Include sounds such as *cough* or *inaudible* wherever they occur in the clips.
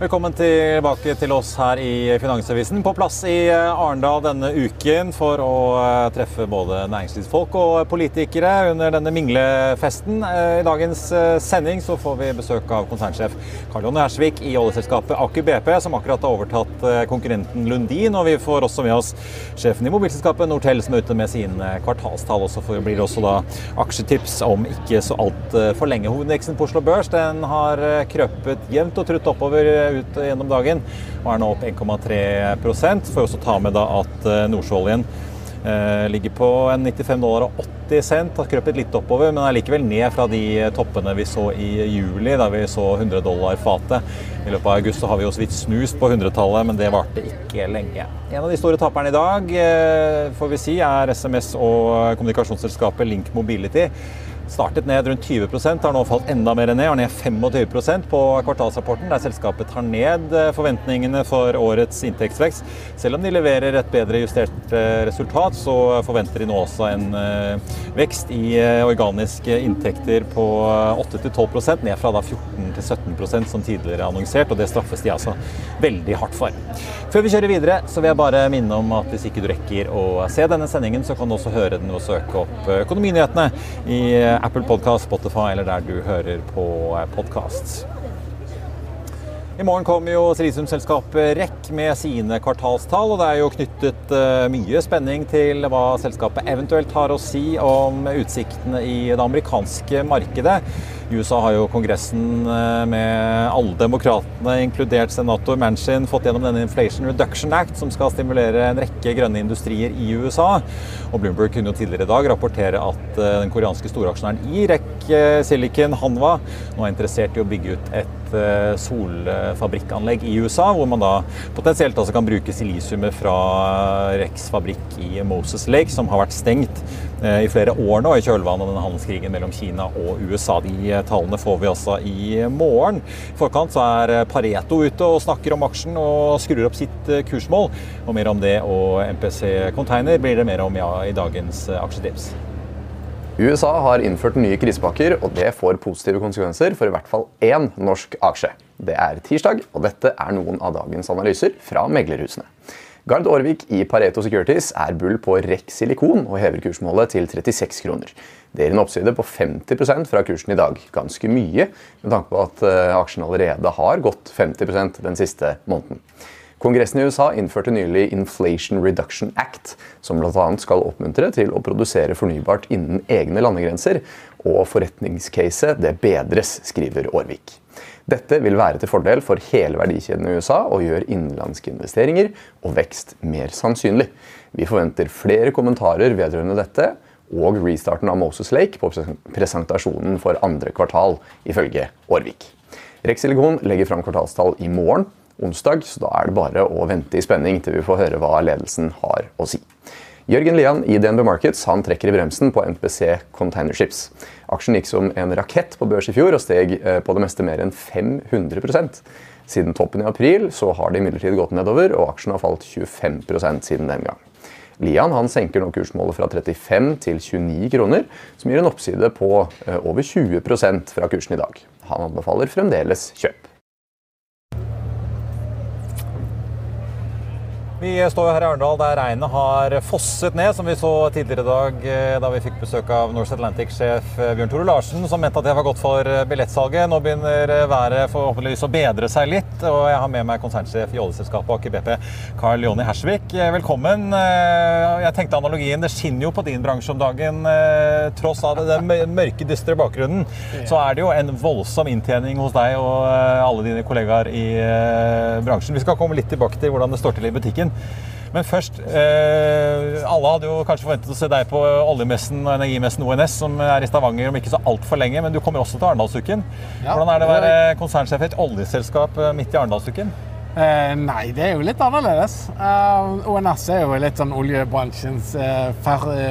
Velkommen tilbake til oss her i Finansavisen. På plass i Arendal denne uken for å eh, treffe både næringslivsfolk og politikere under denne minglefesten. Eh, I dagens eh, sending så får vi besøk av konsernsjef Karl Jonny Hersvik i oljeselskapet Aker BP, som akkurat har overtatt konkurrenten Lundin. Og vi får også med oss sjefen i mobilselskapet Nortel, som er ute med sine kvartalstall. Og så blir det også da aksjetips om ikke så altfor lenge. Hovedindeksen på Oslo Børs den har krøpet jevnt og trutt oppover ut gjennom dagen og er nå opp 1,3% Får også ta med da at eh, nordsjøoljen eh, ligger på 95 dollar og 80 cent. Har krøpet litt oppover, men er likevel ned fra de toppene vi så i juli, da vi så 100 dollar fatet. I løpet av august har vi jo så vidt snust på 100-tallet, men det varte ikke lenge. En av de store taperne i dag eh, får vi si, er SMS og kommunikasjonsselskapet Link Mobility startet ned rundt 20% har nå falt enda mer ned, og ned 25 på kvartalsrapporten, der selskapet tar ned eh, forventningene for årets inntektsvekst. Selv om de leverer et bedre justert eh, resultat, så forventer de nå også en eh, vekst i organiske inntekter på 8-12% ned fra da 14-17% som tidligere annonsert, og det straffes de altså veldig hardt for. Før vi kjører videre, så vil jeg bare minne om at hvis ikke du rekker å se denne sendingen, så kan du også høre den og søke opp Økonominyhetene i Apple Podkast, Spotify eller der du hører på eh, podkast. I morgen kommer jo silisiumselskapet REC med sine kvartalstall, og det er jo knyttet eh, mye spenning til hva selskapet eventuelt har å si om utsiktene i det amerikanske markedet. I USA har jo Kongressen eh, med alle demokratene, inkludert senator Manchin, fått gjennom denne Inflation Reduction Act, som skal stimulere en rekke grønne industrier i USA. Og Bloomberg kunne jo tidligere i dag rapportere at eh, den koreanske storaksjonæren REC eh, Silicon, Hanwa, nå er interessert i å bygge ut et solfabrikkanlegg i USA, hvor man da potensielt altså kan bruke silisiumet fra RECs fabrikk i Moses Lake, som har vært stengt i flere år nå i kjølvannet av denne handelskrigen mellom Kina og USA. De tallene får vi også i morgen. I forkant så er Pareto ute og snakker om aksjen og skrur opp sitt eh, kursmål. Og mer om det og MPC Container blir det mer om ja, i dagens aksjedrips. USA har innført nye krisepakker, og det får positive konsekvenser for i hvert fall én norsk aksje. Det er tirsdag, og dette er noen av dagens analyser fra meglerhusene. Gard Aarvik i Pareto Securities er bull på REC Silikon og hever kursmålet til 36 kroner. Det gir en oppside på 50% fra kursen i dag. Ganske mye, med tanke på at eh, aksjen allerede har gått 50% den siste måneden. Kongressen i USA innførte nylig Inflation Reduction Act, som bl.a. skal oppmuntre til å produsere fornybart innen egne landegrenser, og forretningscaset det bedres, skriver Aarvik. Dette vil være til fordel for hele verdikjeden i USA og gjør innenlandske investeringer og vekst mer sannsynlig. Vi forventer flere kommentarer vedrørende dette, og restarten av Moses Lake på presentasjonen for andre kvartal, ifølge Aarvik. Rexilicon legger fram kvartalstall i morgen, onsdag, så da er det bare å vente i spenning til vi får høre hva ledelsen har å si. Jørgen Lian i DNB Markets han trekker i bremsen på NPC Containerships. Aksjen gikk som en rakett på børs i fjor og steg eh, på det meste mer enn 500% Siden toppen i april så har det imidlertid gått nedover, og aksjen har falt 25% siden den gang. Lian han senker nå kursmålet fra 35 til 29 kroner, som gir en oppside på eh, over 20% fra kursen i dag. Han anbefaler fremdeles kjøp. Vi står her i Arendal der regnet har fosset ned, som vi så tidligere i dag eh, da vi fikk besøk av Norse Atlantic-sjef eh, Bjørn Tore Larsen, som mente at det var godt for eh, billettsalget. Nå begynner været forhåpentligvis å bedre seg litt, og jeg har med meg konsernsjef i oljeselskapet Aker BP, Carl Jonny Hersvik. Velkommen. Jeg tenkte analogien, det skinner jo på din bransje om dagen. Tross av den mørke, dystre bakgrunnen, så er det jo en voldsom inntjening hos deg og alle dine kollegaer i bransjen. Vi skal komme litt tilbake til hvordan det står til i butikken. Men først eh, Alle hadde jo kanskje forventet å se deg på oljemessen og energimessen ONS, som er i Stavanger om ikke så altfor lenge. Men du kommer også til Arendalsuken. Ja, Hvordan er det å være konsernsjef i et oljeselskap eh, midt i Arendalsuken? Eh, nei, det er jo litt annerledes. Eh, ONS er jo litt sånn oljebransjens eh,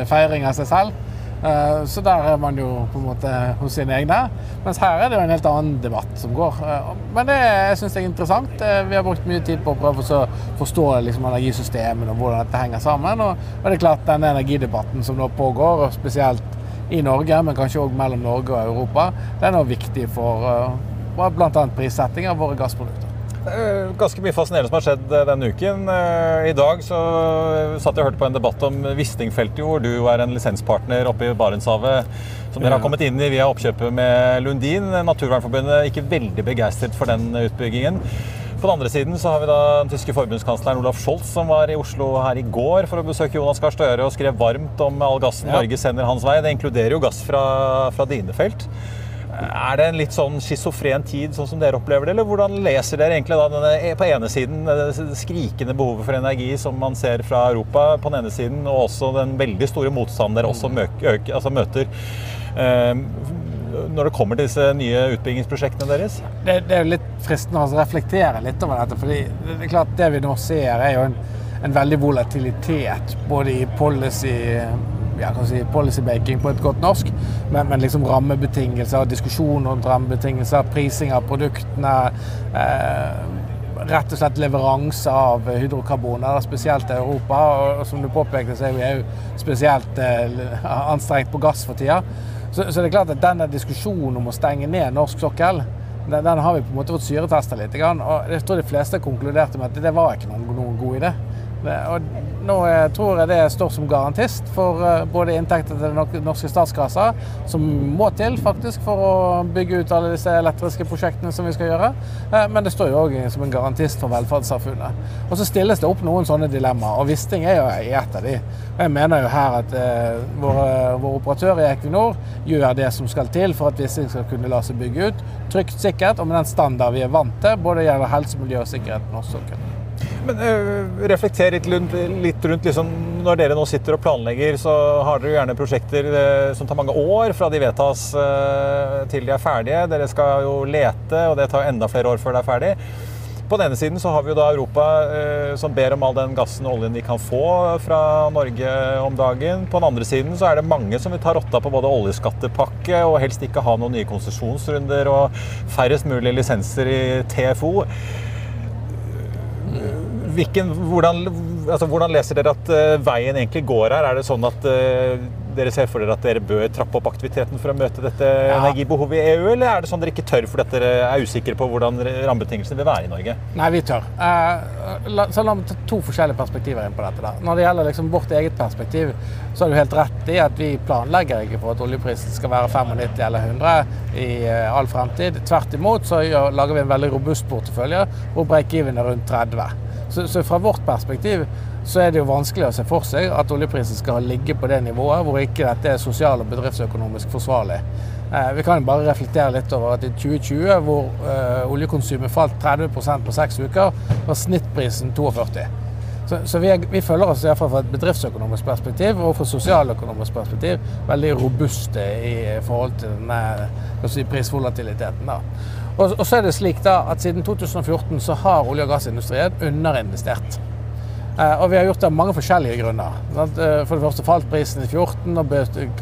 feiring av seg selv. Eh, så der er man jo på en måte hos sine egne. Mens her er det jo en helt annen debatt som går. Eh, men det jeg synes jeg er interessant. Eh, vi har brukt mye tid på å prøve å forstå liksom, energisystemene og hvordan dette henger sammen. Og, det er klart denne energidebatten som nå pågår, og spesielt i Norge, men kanskje òg mellom Norge og Europa, den er viktig for bl.a. prissetting av våre gassprodukter. Eh, ganske mye fascinerende som har skjedd eh, denne uken. Eh, I dag så satt jeg og hørte på en debatt om Wisting-feltet, hvor du er en lisenspartner oppe i Barentshavet. Som dere har kommet inn i via oppkjøpet med Lundin. Naturvernforbundet er ikke veldig begeistret for den utbyggingen. På den andre siden så har vi da den tyske forbundskansleren Olaf Scholz, som var i Oslo her i går for å besøke Jonas Gahr Støre og skrev varmt om all gassen ja. Norge sender hans vei. Det inkluderer jo gass fra, fra dine felt. Er det en litt sånn schizofren tid, sånn som dere opplever det? Eller hvordan leser dere egentlig da denne, på ene siden det skrikende behovet for energi som man ser fra Europa, på den ene siden, og også den veldig store motstanden dere også møker, altså møter? eh, når det kommer til disse nye utbyggingsprosjektene deres? Det, det er jo litt fristende å reflektere litt over dette. fordi det er klart det vi nå ser, er jo en, en veldig volatilitet både i policy si, policybaking på et godt norsk, men, men liksom rammebetingelser, diskusjon rundt rammebetingelser, prising av produktene. Eh, rett og slett leveranse av hydrokarboner, spesielt i Europa. Og, som du påpekte, så er vi òg spesielt eh, anstrengt på gass for tida. Så, så, det er klart at denne diskusjonen om å stenge ned norsk sokkel, den, den har vi på en måte fått syretesta litt. Og jeg tror de fleste konkluderte med at det var ikke noen, noen god idé. Og nå tror jeg det står som garantist for eh, både inntekter til den norske statskassa, som må til faktisk for å bygge ut alle disse elektriske prosjektene som vi skal gjøre. Eh, men det står jo òg som en garantist for velferdssamfunnet. Og så stilles det opp noen sånne dilemmaer, og Wisting er jo i ett av de. Og Jeg mener jo her at vår, våre operatører i Equinor gjør det som skal til for at Wisting skal kunne la seg bygge ut trygt, sikkert og med den standard vi er vant til, både gjelder helse, miljø og sikkerhet på norsk sokkel. Men øh, reflekter litt, litt rundt liksom, Når dere nå sitter og planlegger, så har dere jo gjerne prosjekter øh, som tar mange år fra de vedtas øh, til de er ferdige. Dere skal jo lete, og det tar enda flere år før det er ferdig. På den ene siden så har vi jo da Europa som ber om all den gassen og oljen de kan få fra Norge om dagen. På den andre siden så er det mange som vil ta rotta på både oljeskattepakke og helst ikke ha noen nye konsesjonsrunder og færrest mulig lisenser i TFO. Hvilken, hvordan, altså, hvordan, leser dere at uh, veien egentlig går her? Er det sånn at uh, dere ser for dere at dere bør trappe opp aktiviteten for å møte dette ja. energibehovet i EU, eller er det sånn dere ikke tør fordi dere er usikre på hvordan rammebetingelsene vil være i Norge? Nei, vi tør. Uh, la, så la meg ta to forskjellige perspektiver inn på dette. Da. Når det gjelder liksom vårt eget perspektiv, så har du helt rett i at vi planlegger ikke for at oljeprisen skal være 95 eller 100 i all fremtid. Tvert imot så lager vi en veldig robust portefølje hvor break-even er rundt 30. Så, så, fra vårt perspektiv så er det jo vanskelig å se for seg at oljeprisen skal ligge på det nivået hvor ikke dette er sosial- og bedriftsøkonomisk forsvarlig. Eh, vi kan bare reflektere litt over at i 2020, hvor eh, oljekonsumet falt 30% på seks uker, var snittprisen 42. Så, så vi, er, vi, føler oss i hvert fall fra et bedriftsøkonomisk perspektiv og fra sosialøkonomisk perspektiv veldig robuste i forhold til denne si, prisvolatiliteten. Da. Og, og, så er det slik da at Siden 2014 så har olje- og gassindustrien underinvestert. Eh, og vi har gjort det av mange forskjellige grunner. Eh, for det første falt prisen i 14 og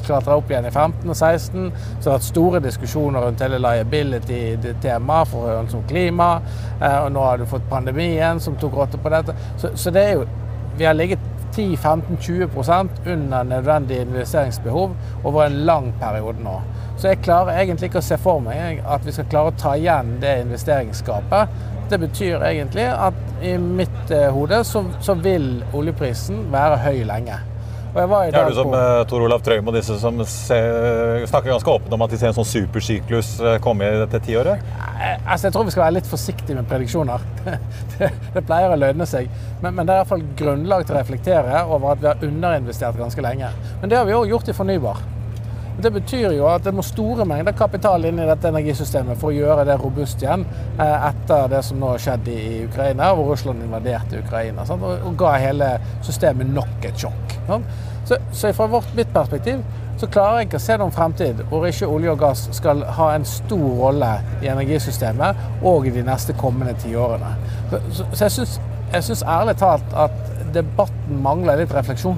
klatra opp igjen i 15 og 16. Så det har vært store diskusjoner rundt hele liability-temaet for som klima. Eh, og nå har du fått pandemien som tok rotte på dette. Så, så det er jo Vi har ligget 10-15-20% under nødvendig investeringsbehov over en lang periode nå. Så jeg klarer egentlig ikke å se for meg at vi skal klare å ta igjen det investeringsgapet Det betyr egentlig at i mitt eh, hode så, så vil oljeprisen være høy lenge. Og jeg var i dag er du som. Eh, Tor Olav Trøim og disse som ser, snakker ganske åpent om at de ser en sånn supersyklus eh, komme i dette tiåret? Altså, jeg tror vi skal være litt forsiktige med prediksjoner. *laughs* Det, det pleier å lønne seg. Men, men, det er i hvert fall grunnlag til å reflektere over at vi har underinvestert ganske lenge. Men det har vi òg gjort i fornybar. Det betyr jo at det må store mengder kapital inn i dette energisystemet for å gjøre det robust igjen eh, etter det som nå har skjedd i Ukraina, hvor Russland invaderte Ukraina sant? og ga hele systemet nok et sjokk. Så, så, fra vårt, mitt perspektiv så klarer jeg ikke å se noen fremtid hvor ikke olje og gass skal ha en stor rolle i energisystemet og i de neste kommende tiårene. Så, så, jeg syns ærlig talt at debatten mangler litt refleksjon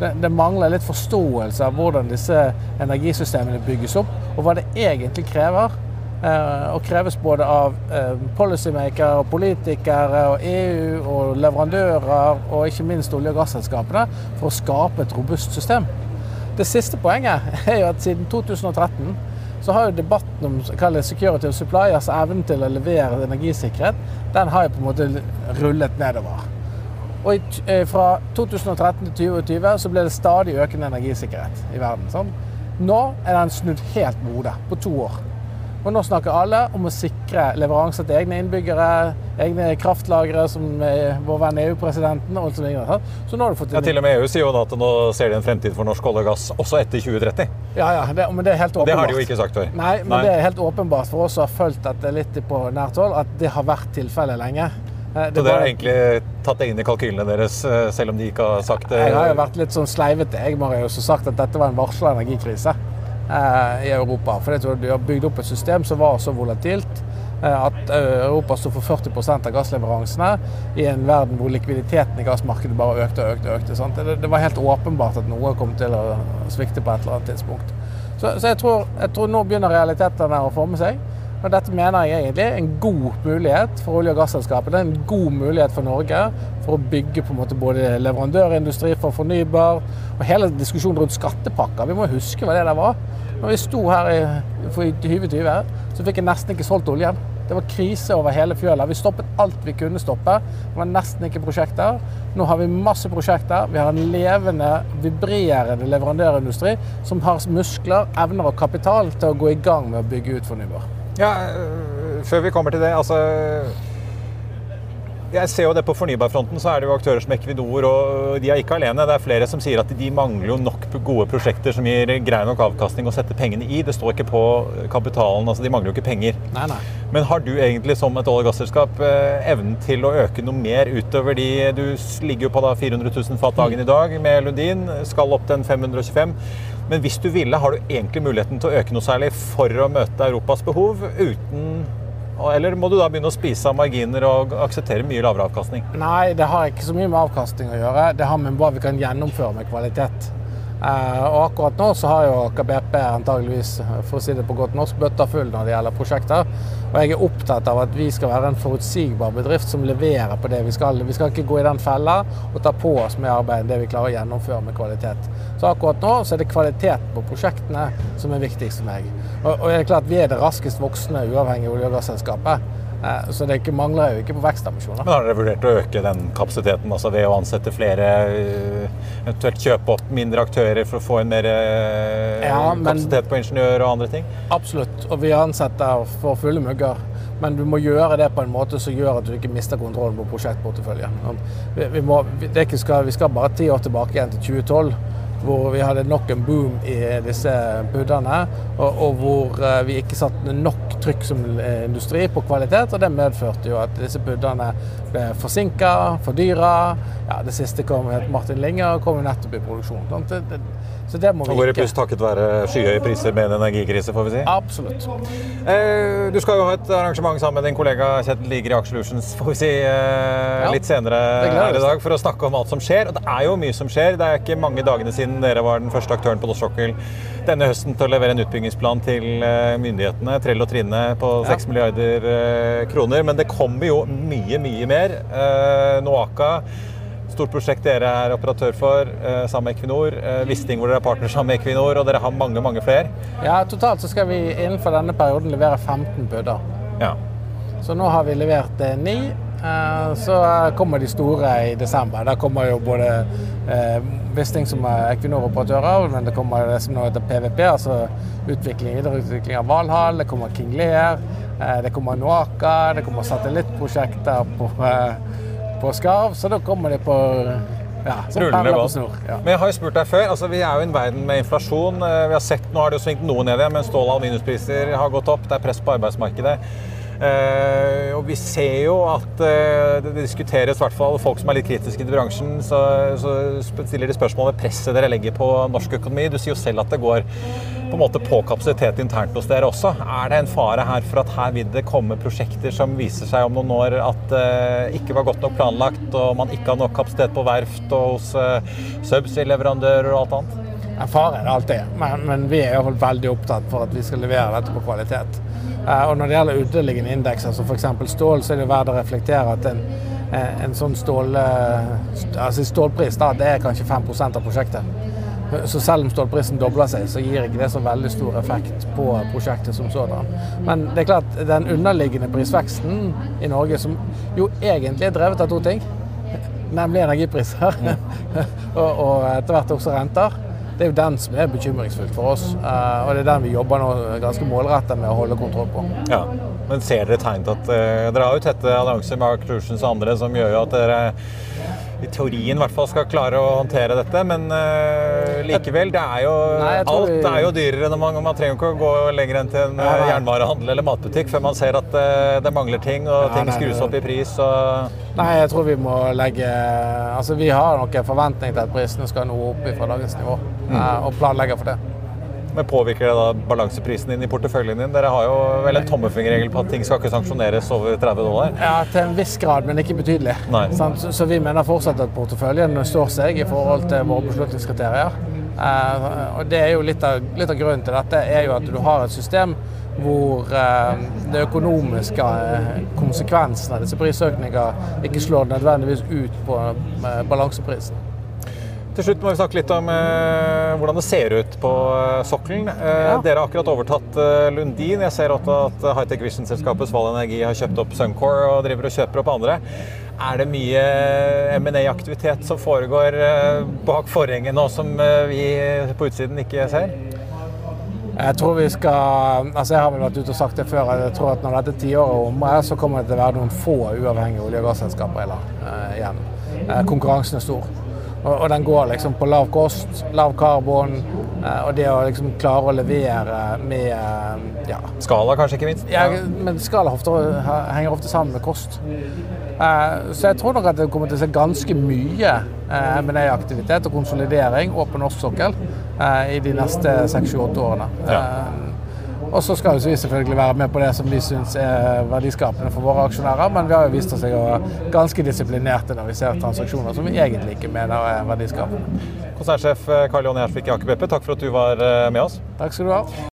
det, det, mangler litt forståelse av hvordan disse energisystemene bygges opp, og hva det egentlig krever. Eh, og kreves både av eh, policymakere, og politikere, og EU og leverandører, og ikke minst olje- og gasselskapene, for å skape et robust system. Det siste poenget *laughs* er jo at siden 2013 så har jo debatten om security of supply, evnen til å levere energisikkerhet, den har jo på en måte rullet nedover. Og eh, fra 2013 til 2020 så ble det stadig økende energisikkerhet i verden. Sånn. Nå er den snudd helt mode, på to år. Og nå snakker alle om å sikre leveranser til egne innbyggere, egne kraftlagre, som vår venn EU-presidenten og alt som ligner. Så nå har du fått ja, Til og med EU sier jo at nå ser de en fremtid for norsk olje og gass også etter 2030. Ja, ja, det, men det er helt åpenbart. Det har de jo ikke sagt før. Nei, men Nei. det er helt åpenbart for oss som har fulgt dette litt på nært hold, at det har vært tilfellet lenge. Eh, det så dere har egentlig tatt det inn i kalkylene deres, eh, selv om de ikke har sagt det? Jeg har jo vært litt sånn sleivete, jeg, Marius, og sagt at dette var en varsla energikrise eh, i Europa. For du har bygd opp et system som var så volatilt eh, at Europa sto for 40% av gassleveransene i en verden hvor likviditeten i gassmarkedet bare økte og økte. økte det, det, var helt åpenbart at noe kom til å svikte på et eller annet tidspunkt. Så, så jeg, tror, jeg tror nå begynner realitetene å forme seg. Og dette mener jeg egentlig er en god mulighet for olje- og gasselskapene. En god mulighet for Norge for å bygge på en måte både leverandørindustri for fornybar og hele diskusjonen rundt skattepakker. Vi må huske hva det der var. Når vi sto her i, for 2020, så fikk jeg nesten ikke solgt oljen. Det var krise over hele fjøla. Vi stoppet alt vi kunne stoppe. Det var nesten ikke prosjekter. Nå har vi masse prosjekter. Vi har en levende, vibrerende leverandørindustri som har muskler, evner og kapital til å gå i gang med å bygge ut fornybar. Ja, øh, Før vi kommer til det, altså jeg ser jo det På fornybarfronten så er det jo aktører som Equinor, og de er ikke alene. Det er flere som sier at de mangler jo nok gode prosjekter som gir grei nok avkastning å sette pengene i. Det står ikke på kapitalen. altså De mangler jo ikke penger. Nei, nei. Men har du egentlig som et olje- og gasselskap øh, evnen til å øke noe mer utover de Du ligger jo på da 400 000 fat dagen i dag med Lundin, skal opp til en 525 men hvis du ville, har du egentlig muligheten til å øke noe særlig for å møte Europas behov uten eller må du da begynne å spise av marginer og akseptere mye lavere avkastning? Nei, det har ikke så mye med avkastning å gjøre. Det har med hva vi kan gjennomføre med kvalitet. Eh, og akkurat nå så har jo Aker antageligvis, for å si det på godt norsk, bøtta full når det gjelder prosjekter. Og jeg er opptatt av at vi skal være en forutsigbar bedrift som leverer på det vi skal. Vi skal ikke gå i den fella og ta på oss med arbeid det vi klarer å gjennomføre med kvalitet. Så akkurat nå så er det kvalitet på prosjektene som er viktigst for meg. Og, og det er klart vi er det raskest voksende uavhengige olje- og gasselskapet. Så det mangler jo ikke på vekstambisjoner. Men Har dere vurdert å øke den kapasiteten altså ved å ansette flere, eh, eventuelt kjøpe opp mindre aktører for å få en mer eh, ja, kapasitet på ingeniør og andre ting? Absolutt, og vi ansetter for fulle mugger. Men du må gjøre det på en måte som gjør at du ikke mister kontrollen på prosjektporteføljen. Vi, vi, må, skal, vi skal bare ti år tilbake igjen til 2012 hvor vi hadde nok en boom i disse puddene, og, og, hvor vi ikke satte nok trykk som industri på kvalitet, og det medførte jo at disse puddene ble forsinka, fordyra. Ja, det siste kom het Martin Linger, og kom nettopp i produksjon. Det, det, så det må vi ikke. Går i pluss takket være skyhøye priser med en energikrise, får vi si? Absolutt. Eh, du skal jo ha et arrangement sammen med din kollega Kjetil Liger i Aksjelutions får vi si, eh, ja, litt senere her i dag for å snakke om alt som skjer. Og det er jo mye som skjer. Det er ikke mange dagene siden dere var den første aktøren på norsk sokkel denne høsten til å levere en utbyggingsplan til eh, myndighetene. Trell og Trine på 6 ja. milliarder kroner. Men det kommer jo mye, mye mer. Eh, Noaka stort prosjekt dere er operatør for sammen med Equinor. Wisting hvor dere er partner sammen med Equinor, og dere har mange mange flere. Ja, Totalt så skal vi innenfor denne perioden levere 15 budder. Ja. Så nå har vi levert eh, ni. Eh, så kommer de store i desember. Der kommer jo både eh, Wisting som er Equinor-operatører, men det kommer det som nå heter PVP, altså utvikling, videreutvikling av Valhall. Det kommer King Lear, det kommer Noaka, det kommer satellittprosjekter på, på Skarv. Så da kommer det på ja, Rullende båt. Ja. Men jeg har jo spurt deg før. altså Vi er jo i en verden med inflasjon. Vi har sett, Nå har det jo svingt noe ned igjen, men stål- og aluminiumspriser har gått opp. Det er press på arbeidsmarkedet. Uh, og vi ser jo at uh, det diskuteres, i hvert fall folk som er litt kritiske til bransjen, så, så stiller de spørsmål ved presset dere legger på norsk økonomi. Du sier jo selv at det går på en måte på kapasitet internt hos dere også. Er det en fare her for at her vil det komme prosjekter som viser seg om noen år at uh, ikke var godt nok planlagt, og man ikke har nok kapasitet på verft og hos uh, subsea-leverandører og alt annet? Fare er det alltid, men, men vi er jo veldig opptatt for at vi skal levere dette på kvalitet. Eh, og når det gjelder underliggende indekser, som f.eks. stål, så er det verdt å reflektere at en, eh, en sånn stål, eh, altså stålpris da, det er kanskje 5% av prosjektet. Så selv om stålprisen dobler seg, så gir ikke det så veldig stor effekt på prosjektet som sådan. Men det er klart, den underliggende prisveksten i Norge, som jo egentlig er drevet av to ting, nemlig energipriser *laughs* og, og etter hvert også renter, det er jo den som er bekymringsfullt for oss. Eh, og det er den vi jobber nå ganske målrettet med å holde kontroll på. Ja, Men ser dere tegn til at uh, dere har jo tette allianser med Conclusions og andre som gjør jo at dere i teorien i hvert fall skal klare å håndtere dette, men uh, likevel. Det er jo, nei, alt vi... er jo dyrere. når man, man, trenger ikke å gå lenger enn til en nei. jernvarehandel eller matbutikk før man ser at uh, det mangler ting, og ja, ting skrus opp i pris. Og... Nei, jeg tror vi må legge Altså, vi har nok en forventning til at prisene skal nå opp fra dagens nivå, mm. uh, og planlegger for det. Men Påvirker det da balanseprisen din i porteføljen din? Dere har jo vel en tommefingerregel på at ting skal ikke sanksjoneres over 30 dollar? Ja, til en viss grad, men ikke betydelig. Så, så, vi mener fortsatt at porteføljen står seg i forhold til våre beslutningskriterier. Eh, og det er jo litt av, litt av, grunnen til dette er jo at du har et system hvor eh, det økonomiske konsekvensene konsekvensen av disse prisøkningene ikke slår nødvendigvis ut på eh, balanseprisen. Til slutt må vi snakke litt om eh, hvordan det ser ut på eh, sokkelen. Eh, ja. Dere har akkurat overtatt eh, Lundin. Jeg ser også at Hightech Vision-selskapet Sval Energi har kjøpt opp Suncore og driver og kjøper opp andre. Er det mye eh, M&A-aktivitet som foregår eh, bak forhenget nå, som vi på utsiden ikke ser? Jeg tror vi skal altså Jeg har vel vært ute og sagt det før. Jeg tror at når dette tiåret er omme, så kommer det til å være noen få uavhengige olje- og gasselskaper igjen. Konkurransen er stor. Og, og, den går liksom på lav kost, lav karbon, eh, og det å liksom klare å levere med eh, ja. Skala kanskje, ikke minst? Ja, men skala ofte, henger ofte sammen med kost. Eh, så jeg tror nok at det kommer til å se ganske mye eh, M&A-aktivitet og konsolidering og på norsk sokkel eh, i de neste seks-sju-åtte årene. Ja. Eh, og så skal vi selvfølgelig være med på det som vi syns er verdiskapende for våre aksjonærer, men vi har jo vist oss å være ganske disiplinerte når vi ser transaksjoner som vi egentlig ikke mener er verdiskapende. Konsernsjef Karl Jon Gjersvik i Aker BP, takk for at du var eh, med oss. Takk skal du ha.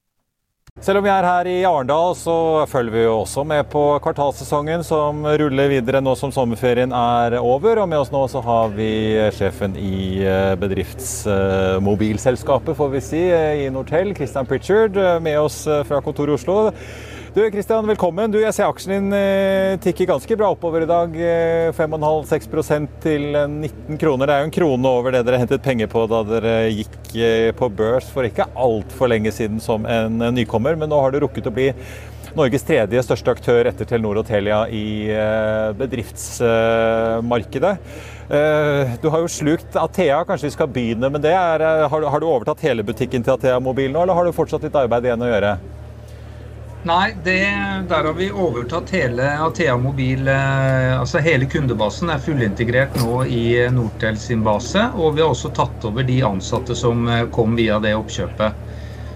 Selv om vi er her i Arendal, så følger vi jo også med på kvartalssesongen som ruller videre nå som sommerferien er over. Og med oss nå så har vi sjefen i eh, bedriftsmobilselskapet, får vi si, i Nortel, Christian Pritchard, med oss fra kontoret i Oslo. Du Kristian, velkommen. Du, jeg ser aksjen din eh, tikker ganske bra oppover i dag. 5,5-6 til 19 kroner. Det er jo en krone over det dere hentet penger på da dere gikk eh, på børs for ikke altfor lenge siden som en nykommer. Men nå har du rukket å bli Norges tredje største aktør etter Telenor og Telia i eh, bedriftsmarkedet. Du har jo slukt Athea, kanskje vi skal begynne med det. Har du overtatt hele butikken til Athea Mobil nå, eller har du fortsatt litt arbeid igjen å gjøre? Nei, det, der har vi overtatt hele Athea Mobil. Eh, altså Hele kundebasen er fullintegrert nå i Nortel sin base. Og vi har også tatt over de ansatte som eh, kom via det oppkjøpet.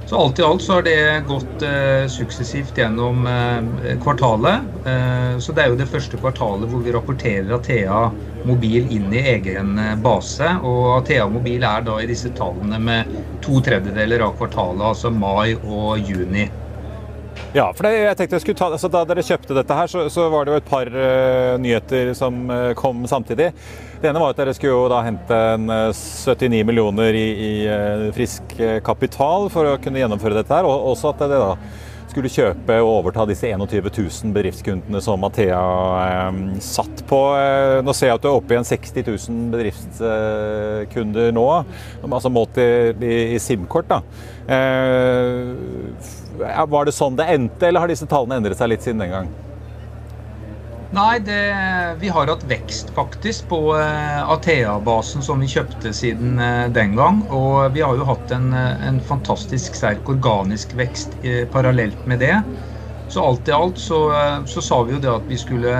Så alt i alt så har det gått eh, suksessivt gjennom eh, kvartalet. Eh, så det er jo det første kvartalet hvor vi rapporterer Athea Mobil inn i egen eh, base. Og Athea Mobil er da i disse tallene med to tredjedeler av kvartalet, altså mai og juni. Ja, for det, jeg tenkte jeg skulle ta, altså Da dere kjøpte dette, her, så, så var det jo et par uh, nyheter som uh, kom samtidig. Det ene var at dere skulle jo da hente en, uh, eh, 79 millioner i, i frisk kapital for å kunne gjennomføre dette. her, og også at det da skulle kjøpe og overta disse 21 000 bedriftskundene som Mathea satt på. nå ser jeg at du er oppe i en 60 000 bedriftskunder nå, altså målt i, i, i SIM-kort. da. Var det sånn det endte, eller har disse tallene endret seg litt siden den gang? Nei, det, vi har hatt vekst faktisk på uh, Athea-basen som vi kjøpte siden uh, den gang. Og vi har jo hatt en, uh, en fantastisk sterk organisk vekst parallelt med det. Så alt i alt så, så, sa vi jo det at vi skulle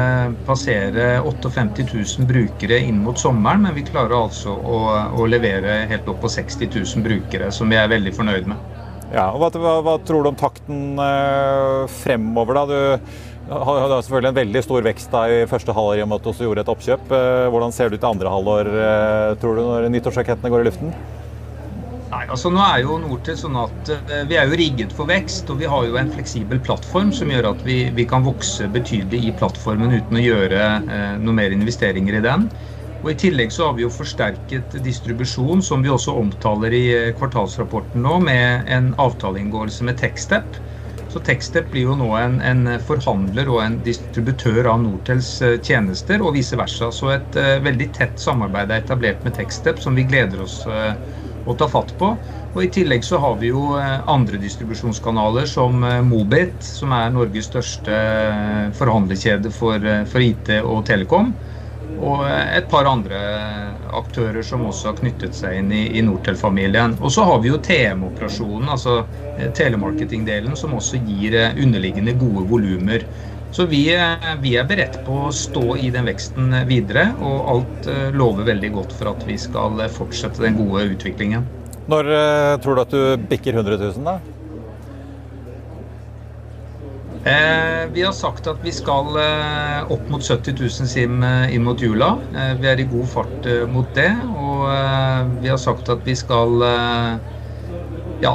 passere 58 000 brukere inn mot sommeren. Men vi klarer altså å, å levere helt opp på 60 000 brukere, som vi er veldig fornøyd med. Ja, og hva, hva, hva, tror du om takten eh, fremover? da? Du har selvfølgelig en veldig stor vekst da, i første halvår i og med at du også gjorde et oppkjøp. Eh, hvordan ser det ut i andre halvår, eh, tror du, når nyttårsrakettene går i luften? Nei, altså nå er jo Nortil sånn at eh, Vi er jo rigget for vekst, og vi har jo en fleksibel plattform som gjør at vi, vi kan vokse betydelig i plattformen uten å gjøre eh, noe mer investeringer i den. Og I tillegg så har vi jo forsterket distribusjon, som vi også omtaler i kvartalsrapporten nå, med en avtaleinngåelse med Techstep. Så Techstep blir jo nå en, en, forhandler og en distributør av Nortels eh, tjenester, og vice versa. Så et uh, veldig tett samarbeid er etablert med Techstep, som vi gleder oss uh, å ta fatt på. Og I tillegg så har vi jo andre distribusjonskanaler, som Mobit, som er Norges største forhandlerkjede for, for IT og telekom og et par andre aktører som også har knyttet seg inn i, i Nortel-familien. Og så har vi jo TM-operasjonen, altså eh, telemarketing-delen, som også gir eh, underliggende gode volumer. Så vi, eh, vi, er beredt på å stå i den veksten videre, og alt lover veldig godt for at vi skal fortsette den gode utviklingen. Når tror du at du bikker 100 000, da? Eh, vi har sagt at vi skal eh, opp mot 70 000 sim eh, inn mot jula. Eh, vi er i god fart eh, mot det. Og vi har sagt at vi skal ja,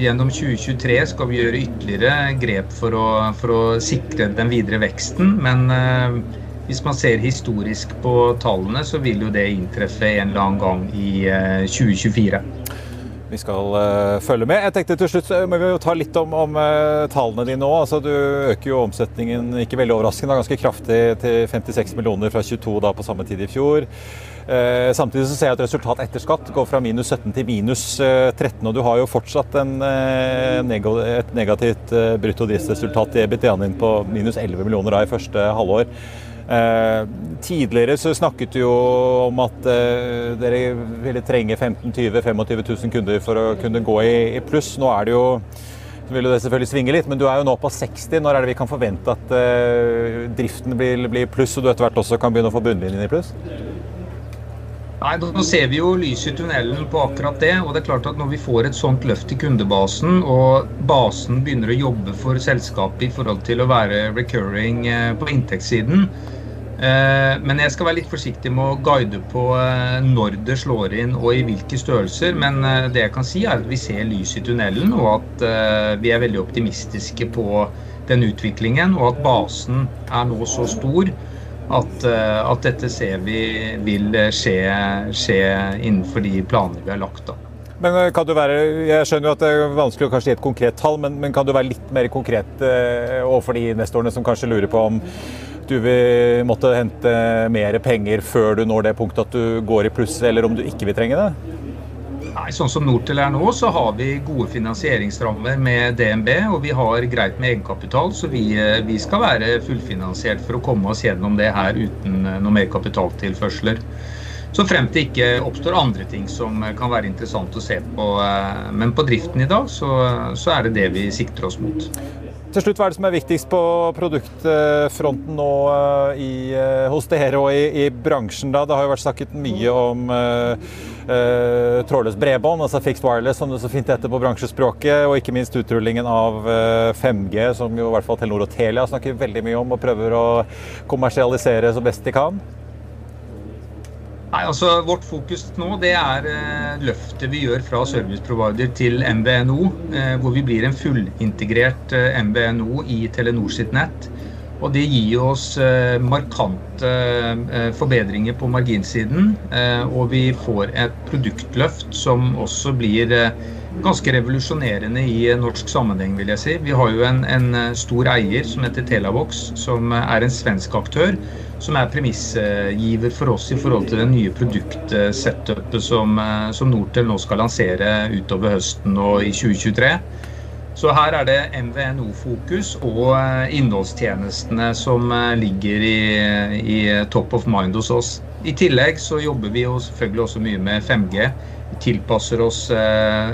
gjennom 2023 skal vi gjøre ytterligere grep for å, for å sikre den videre veksten. Men hvis man ser historisk på tallene, så vil jo det inntreffe en eller annen gang i 2024 vi skal uh, følge med. Jeg tenkte til slutt må vi jo ta litt om, om uh, tallene dine òg. Altså, du øker jo omsetningen ikke veldig overraskende, ganske kraftig til 56 millioner fra 22 da, på samme tid i fjor. Uh, samtidig så ser jeg at resultat etter skatt går fra minus 17 til minus 13. Og du har jo fortsatt en, neg et negativt uh, bruttodriftsresultat i EBITDA-en din på minus 11 millioner da, i første halvår. Eh, tidligere så snakket du jo om at eh, dere ville trenge 15 20 25 000 kunder for å kunne gå i, pluss. Nå er det jo så vil det selvfølgelig svinge litt, men du er jo nå på 60. Når er det vi kan forvente at eh, driften blir, pluss, og du etter hvert også kan begynne å få bunnlinjen i pluss? Nei, Nå ser vi jo lyset i tunnelen på akkurat det. og det er klart at Når vi får et sånt løft i kundebasen, og basen begynner å jobbe for selskapet i forhold til å være recurring på inntektssiden, men jeg skal være litt forsiktig med å guide på eh, når det slår inn og i hvilke størrelser. Men eh, det jeg kan si er at vi ser lys i tunnelen, og at vi er veldig optimistiske på den utviklingen. Og at basen er nå så stor at, at dette ser vi vil skje, skje, innenfor de planene vi har lagt. da. Men kan du være, Jeg skjønner jo at det er vanskelig å kanskje gi et konkret tall, men, men, kan du være litt mer konkret overfor de investorene som kanskje lurer på om du vil måtte hente mer penger før du når det punktet at du går i pluss, eller om du ikke vil trenge det? Nei, Sånn som Nortel er nå, så har vi gode finansieringsrammer med DNB. Og vi har greit med egenkapital, så vi, eh, vi skal være fullfinansiert for å komme oss gjennom det her uten eh, noe mer kapitaltilførsler. Så frem til ikke oppstår andre ting som kan være interessant å se på. Eh, men på driften i dag så, så er det det vi sikter oss mot. Til slutt, Hva er det som er viktigst på produktfronten nå eh, i, eh, hos dere og i, i, bransjen? da? Det har jo vært snakket mye om uh, uh, trådløst bredbånd, altså fixed wireless, som det så fint heter på bransjespråket. Og ikke minst utrullingen av uh, 5G, som jo i hvert fall Telenor og Telia snakker veldig mye om og prøver å kommersialisere så best de kan. Nei, altså Vårt fokus nå det er eh, løftet vi gjør fra serviceprovider til MVNO. Eh, hvor vi blir en fullintegrert eh, MVNO i Telenor sitt nett. Og det gir oss markante forbedringer på marginsiden. Og vi får et produktløft som også blir ganske revolusjonerende i norsk sammenheng, vil jeg si. Vi har jo en, en stor eier som heter Telavox, som er en svensk aktør som er premissgiver for oss i forhold til det nye produktsetupet som, eh, som Nortel nå skal lansere utover høsten og i 2023. Så her er det MVNO-fokus og eh, innholdstjenestene som eh, ligger i, i, top of mind hos oss. I tillegg så jobber vi jo selvfølgelig også mye med 5G. Vi tilpasser oss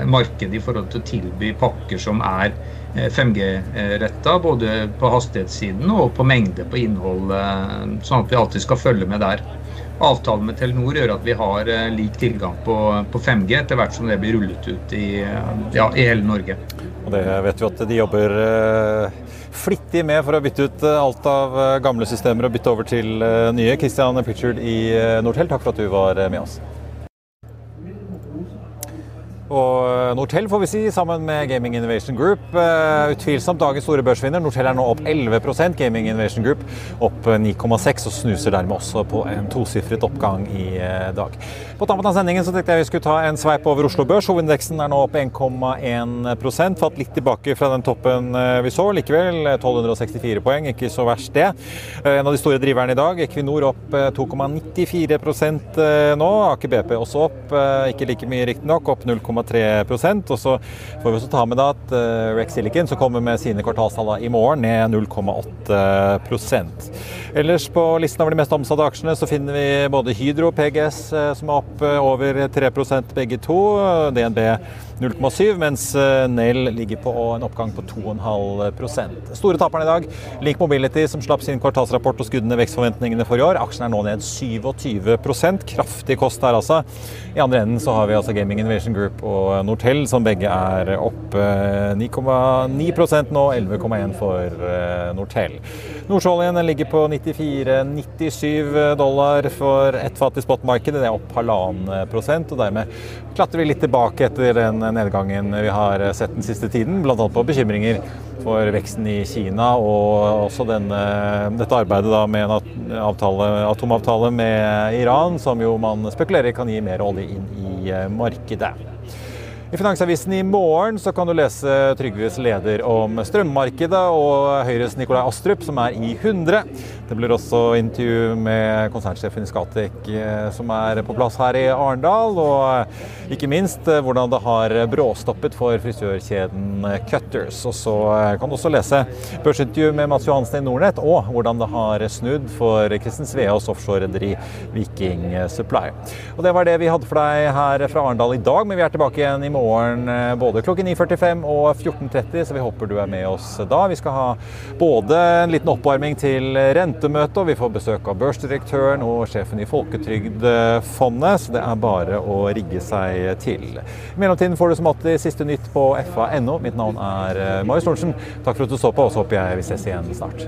markedet i forhold til å tilby pakker som er 5G-retta, eh, både på hastighetssiden og på mengde på innhold, eh, sånn at vi alltid skal følge med der. Avtalen med Telenor gjør at vi har eh, lik tilgang på, på 5G etter hvert som det blir rullet ut i, ja, i hele Norge. Og Det vet vi at de jobber flittig med for å bytte ut alt av gamle systemer og bytte over til nye. Christian Pritchard i Nortel, takk for at du var med oss. Og eh, Nortel får vi si, sammen med Gaming Innovation Group. Uh, utvilsomt dagens store børsvinner. Nortel er nå opp 11% Gaming Innovation Group opp 9,6 og snuser dermed også på en tosifret oppgang i dag. På tampen av sendingen så tenkte jeg vi skulle ta en sveip over Oslo Børs. Hovedindeksen er nå opp 1,1% fatt litt tilbake fra den toppen vi så. Likevel 1264 poeng, ikke så verst det. En av de store driverne i dag, Equinor opp 2,94% nå. Aker BP også opp, ikke like mye riktignok, opp 0,3 0,3% Og så får vi også ta med da at uh, Rex Silicon, som kommer med sine kvartalstall i morgen, ned 0,8% Ellers på listen over de mest omsatte aksjene så finner vi både Hydro og PGS eh, som er opp eh, over 3% begge to. DNB 0,7, mens Nell ligger på en oppgang på 2,5 Store taperne i dag, Link Mobility som slapp sin kvartalsrapport og skudde vekstforventningene for i år. Aksjen er nå ned 27% Kraftig kost der, altså. I andre enden så har vi altså Gaming Innovation Group og Nortel, som begge er opp 9,9% nå, 11,1 for eh, Nortel. Nordsjøoljen ligger på 94-97 dollar for ett fat i spotmarkedet. Det er opp halvannen prosent, og dermed klatrer vi litt tilbake etter den nedgangen vi har sett den siste tiden, bl.a. på bekymringer for veksten i Kina og også denne, dette arbeidet med en avtale, atomavtale med Iran, som jo man spekulerer kan gi mer olje inn i markedet. I Finansavisen i morgen så kan du lese Trygves leder om strømmarkedet og Høyres Nikolai Astrup, som er i 100. Det blir også intervju med konsernsjefen i Skatek, eh, som er på plass her i Arendal. Og ikke minst eh, hvordan det har bråstoppet for frisørkjeden Cutters. Og så eh, kan du også lese børsintervju med Mats Johansen i Nordnett, og hvordan det har snudd for Kristen Sveaas offshorerederi Viking Supply. Og det var det vi hadde for deg her fra Arendal i dag, men vi er tilbake igjen i morgen morgen eh, både klokken 9.45 og 14.30, så vi håper du er med oss da. Vi skal ha både en liten oppvarming til rentemøtet, og vi får besøk av børsdirektøren og sjefen i Folketrygdfondet, så det er bare å rigge seg til. I mellomtiden får du som alltid siste nytt på fa.no. Mitt navn er eh, Marius Thorensen. Takk for at du så på, og så håper jeg vi ses igjen snart.